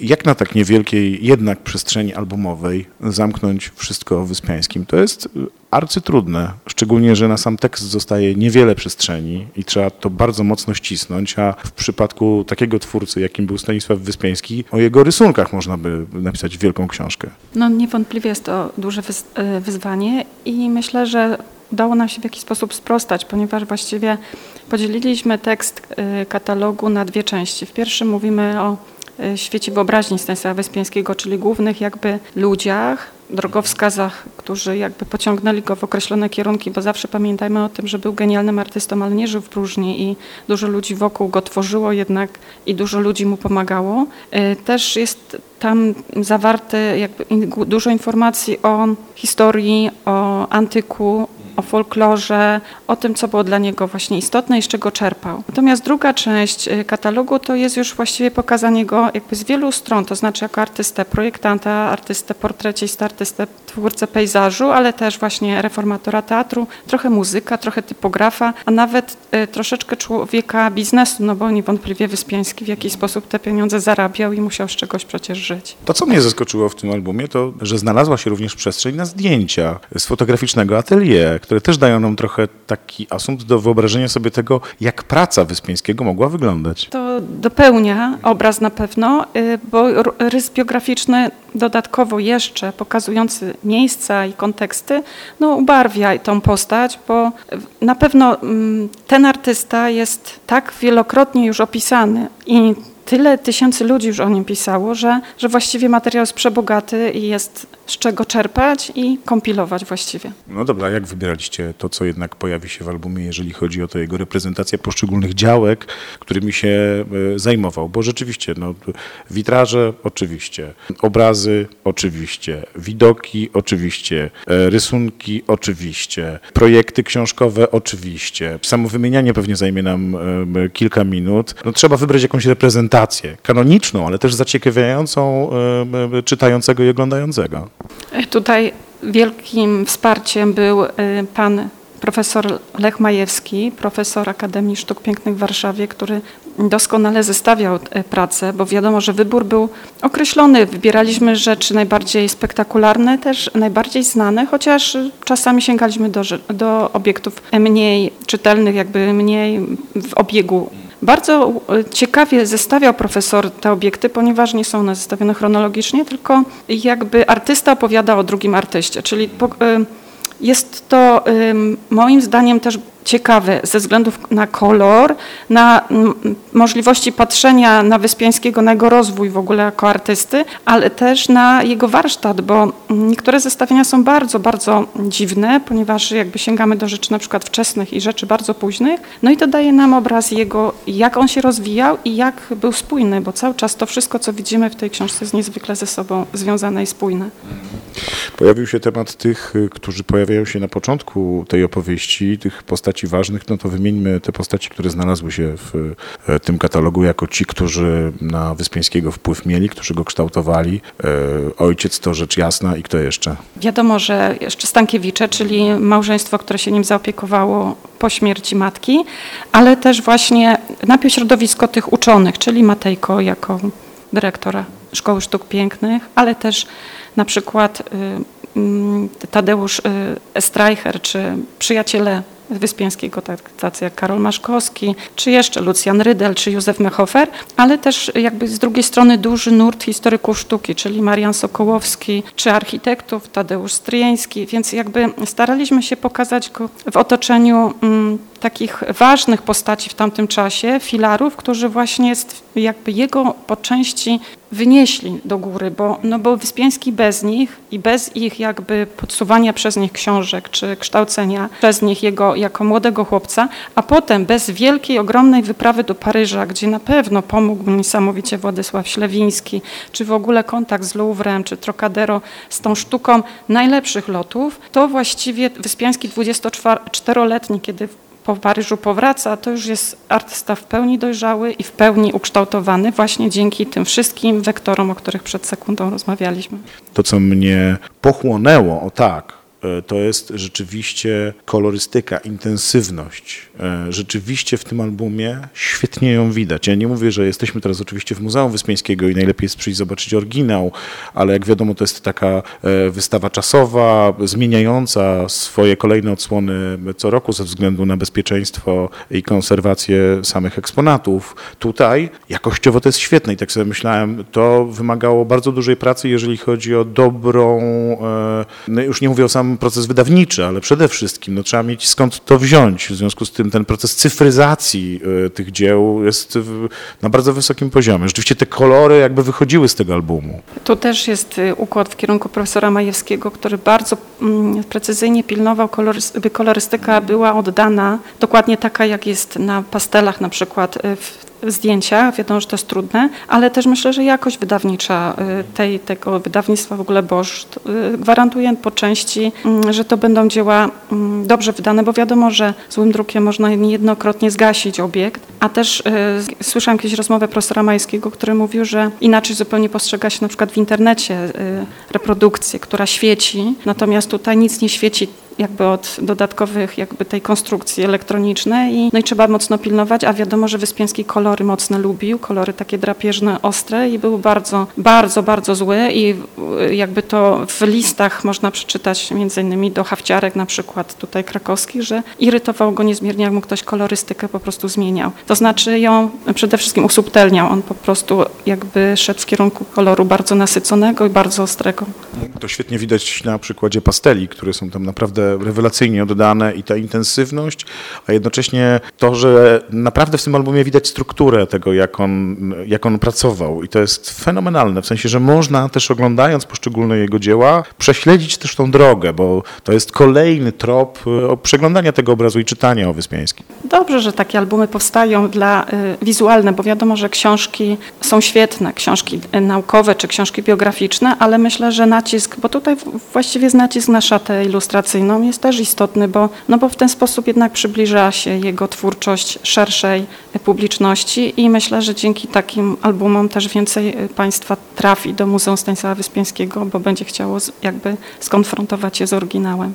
Jak na tak niewielkiej jednak przestrzeni albumowej zamknąć wszystko o Wyspiańskim? To jest arcytrudne, szczególnie, że na sam tekst zostaje niewiele przestrzeni i trzeba to bardzo mocno ścisnąć, a w przypadku takiego twórcy, jakim był Stanisław Wyspiański, o jego rysunkach można by napisać wielką książkę. No niewątpliwie jest to duże e, wyzwanie i myślę, że udało nam się w jakiś sposób sprostać, ponieważ właściwie podzieliliśmy tekst e, katalogu na dwie części. W pierwszym mówimy o e, świecie wyobraźni Stanisława Wyspiańskiego, czyli głównych jakby ludziach, drogowskazach, którzy jakby pociągnęli go w określone kierunki, bo zawsze pamiętajmy o tym, że był genialnym artystą, ale nie żył w próżni i dużo ludzi wokół go tworzyło jednak i dużo ludzi mu pomagało. E, też jest tam zawarte jakby dużo informacji o historii, o antyku, o folklorze, o tym, co było dla niego właśnie istotne i z czego czerpał. Natomiast druga część y, katalogu to jest już właściwie pokazanie go jakby z wielu stron, to znaczy jako artystę, projektanta, artystę portrecista, artystę, twórcę pejzażu, ale też właśnie reformatora teatru, trochę muzyka, trochę typografa, a nawet y, troszeczkę człowieka biznesu, no bo niewątpliwie Wyspiański w jakiś sposób te pieniądze zarabiał i musiał z czegoś przecież żyć. To, co mnie zaskoczyło w tym albumie, to, że znalazła się również przestrzeń na zdjęcia z fotograficznego atelier, które też dają nam trochę taki asumpt do wyobrażenia sobie tego, jak praca Wyspiańskiego mogła wyglądać. To dopełnia obraz na pewno, y, bo rys biograficzny dodatkowo jeszcze pokazujący miejsca i konteksty, no ubarwia tą postać, bo na pewno mm, ten artysta jest tak wielokrotnie już opisany i tyle tysięcy ludzi już o nim pisało, że, że właściwie materiał jest przebogaty i jest z czego czerpać i kompilować właściwie. No dobra, jak wybieraliście to, co jednak pojawi się w albumie, jeżeli chodzi o to jego reprezentację poszczególnych działek, którymi się e, zajmował? Bo rzeczywiście, no, witraże oczywiście, obrazy oczywiście, widoki oczywiście, e, rysunki oczywiście, projekty książkowe oczywiście. Samo wymienianie pewnie zajmie nam e, kilka minut. No, trzeba wybrać jakąś reprezentację kanoniczną, ale też zaciekawiającą czytającego i oglądającego. Tutaj wielkim wsparciem był pan profesor Lech Majewski, profesor Akademii Sztuk Pięknych w Warszawie, który doskonale zestawiał pracę, bo wiadomo, że wybór był określony. Wybieraliśmy rzeczy najbardziej spektakularne, też najbardziej znane, chociaż czasami sięgaliśmy do, do obiektów mniej czytelnych, jakby mniej w obiegu bardzo e, ciekawie zestawiał profesor te obiekty, ponieważ nie są one zestawione chronologicznie, tylko jakby artysta opowiada o drugim artyście, czyli e, jest to moim zdaniem też ciekawe ze względu na kolor, na możliwości patrzenia na Wyspiańskiego, na jego rozwój w ogóle jako artysty, ale też na jego warsztat, bo niektóre zestawienia są bardzo, bardzo dziwne, ponieważ jakby sięgamy do rzeczy na przykład wczesnych i rzeczy bardzo późnych, no i to daje nam obraz jego, jak on się rozwijał i jak był spójny, bo cały czas to wszystko, co widzimy w tej książce jest niezwykle ze sobą związane i spójne. Pojawił się temat tych, którzy pojawiają się na początku tej opowieści, tych postaci postaci ważnych, no to wymieńmy te postaci, które znalazły się w e, tym katalogu jako ci, którzy na Wyspiańskiego wpływ mieli, którzy go kształtowali. E, ojciec to rzecz jasna i kto jeszcze? Wiadomo, że jeszcze Stankiewicze, czyli małżeństwo, które się nim zaopiekowało po śmierci matki, ale też właśnie najpierw środowisko tych uczonych, czyli Matejko jako dyrektora Szkoły Sztuk Pięknych, ale też na przykład y, mm, Tadeusz y, Streicher, czy przyjaciele Wyspiańskiego, tak, tacy jak Karol Maszkowski, czy jeszcze Lucjan Rydel, czy Józef Mechofer, ale też jakby z drugiej strony duży nurt historyków sztuki, czyli Marian Sokołowski, czy architektów, Tadeusz Stryjeński, więc jakby staraliśmy się pokazać go w otoczeniu mm, takich ważnych postaci w tamtym czasie, filarów, którzy właśnie jakby jego po części wynieśli do góry, bo, no bo Wyspiański bez nich i bez ich jakby podsuwania przez nich książek, czy kształcenia przez nich jego jako młodego chłopca, a potem bez wielkiej, ogromnej wyprawy do Paryża, gdzie na pewno pomógł mu niesamowicie Władysław Ślewiński, czy w ogóle kontakt z Louvrem, czy Trocadero z tą sztuką najlepszych lotów, to właściwie Wyspiański 24-letni, kiedy po Paryżu powraca, to już jest artysta w pełni dojrzały i w pełni ukształtowany właśnie dzięki tym wszystkim wektorom, o których przed sekundą rozmawialiśmy. To, co mnie pochłonęło, o tak, to jest rzeczywiście kolorystyka, intensywność. E, Rzeczywiście w tym albumie świetnie ją widać. Ja nie mówię, że jesteśmy teraz oczywiście w Muzeum Wyspiańskiego i najlepiej jest przyjść zobaczyć oryginał, ale jak wiadomo to jest taka e, wystawa czasowa, zmieniająca swoje kolejne odsłony co roku ze względu na bezpieczeństwo i konserwację samych eksponatów. Tutaj jakościowo to jest świetne i tak sobie myślałem, to wymagało bardzo dużej pracy, jeżeli chodzi o dobrą, e, no już nie mówię o samym proces wydawniczy, ale przede wszystkim no, trzeba mieć skąd to wziąć. W związku z tym ten proces cyfryzacji e, tych dzieł jest na bardzo wysokim poziomie. Rzeczywiście te kolory jakby wychodziły z tego albumu. Tu też jest y, układ w kierunku profesora Majewskiego, który bardzo mm, precyzyjnie pilnował, by kolorystyka była oddana dokładnie taka, jak jest na pastelach na przykład y, w zdjęciach. Wiadomo, że to jest trudne, ale też myślę, że jakość wydawnicza y, tej, tego wydawnictwa w ogóle Bosch y, gwarantuje po części, mm, że to będą dzieła mm, dobrze wydane, bo wiadomo, że złym drukiem można niejednokrotnie zgasić obiekt, a też y, słyszałam kiedyś rozmowę profesora Majskiego, który mówił, że inaczej zupełnie postrzega się na przykład w internecie reprodukcję, która świeci, natomiast tutaj nic nie świeci jakby od dodatkowych jakby tej konstrukcji elektronicznej i, no i trzeba mocno pilnować, a wiadomo, że Wyspiański kolory mocno lubił, kolory takie drapieżne, ostre i był bardzo, bardzo, bardzo zły i jakby to w listach można przeczytać między innymi do hawciarek na przykład tutaj krakowskich, że irytował go niezmiernie, jak mu ktoś kolorystykę po prostu zmieniał. To znaczy ją przede wszystkim usubtelniał, on po prostu jakby szedł w kierunku koloru bardzo nasyconego i bardzo ostrego. To świetnie widać na przykładzie pasteli, które są tam naprawdę rewelacyjnie oddane i ta intensywność, a jednocześnie to, że naprawdę w tym albumie widać strukturę tego, jak on, jak on pracował i to jest fenomenalne, w sensie, że można też oglądając poszczególne jego dzieła prześledzić też tą drogę, bo to jest kolejny trop y, przeglądania tego obrazu i czytania o Wyspiańskim. Dobrze, że takie albumy powstają dla y, wizualne, bo wiadomo, że książki są świetne, książki y, naukowe czy książki biograficzne, ale myślę, że nacisk, bo tutaj właściwie jest nacisk na szatę ilustracyjną jest też istotny, bo, no bo w ten sposób jednak przybliża się jego twórczość szerszej publiczności i myślę, że dzięki takim albumom też więcej y, Państwa trafi do Muzeum Stanisława Wyspiańskiego, bo będzie chciało jakby skonfrontować je z oryginałem.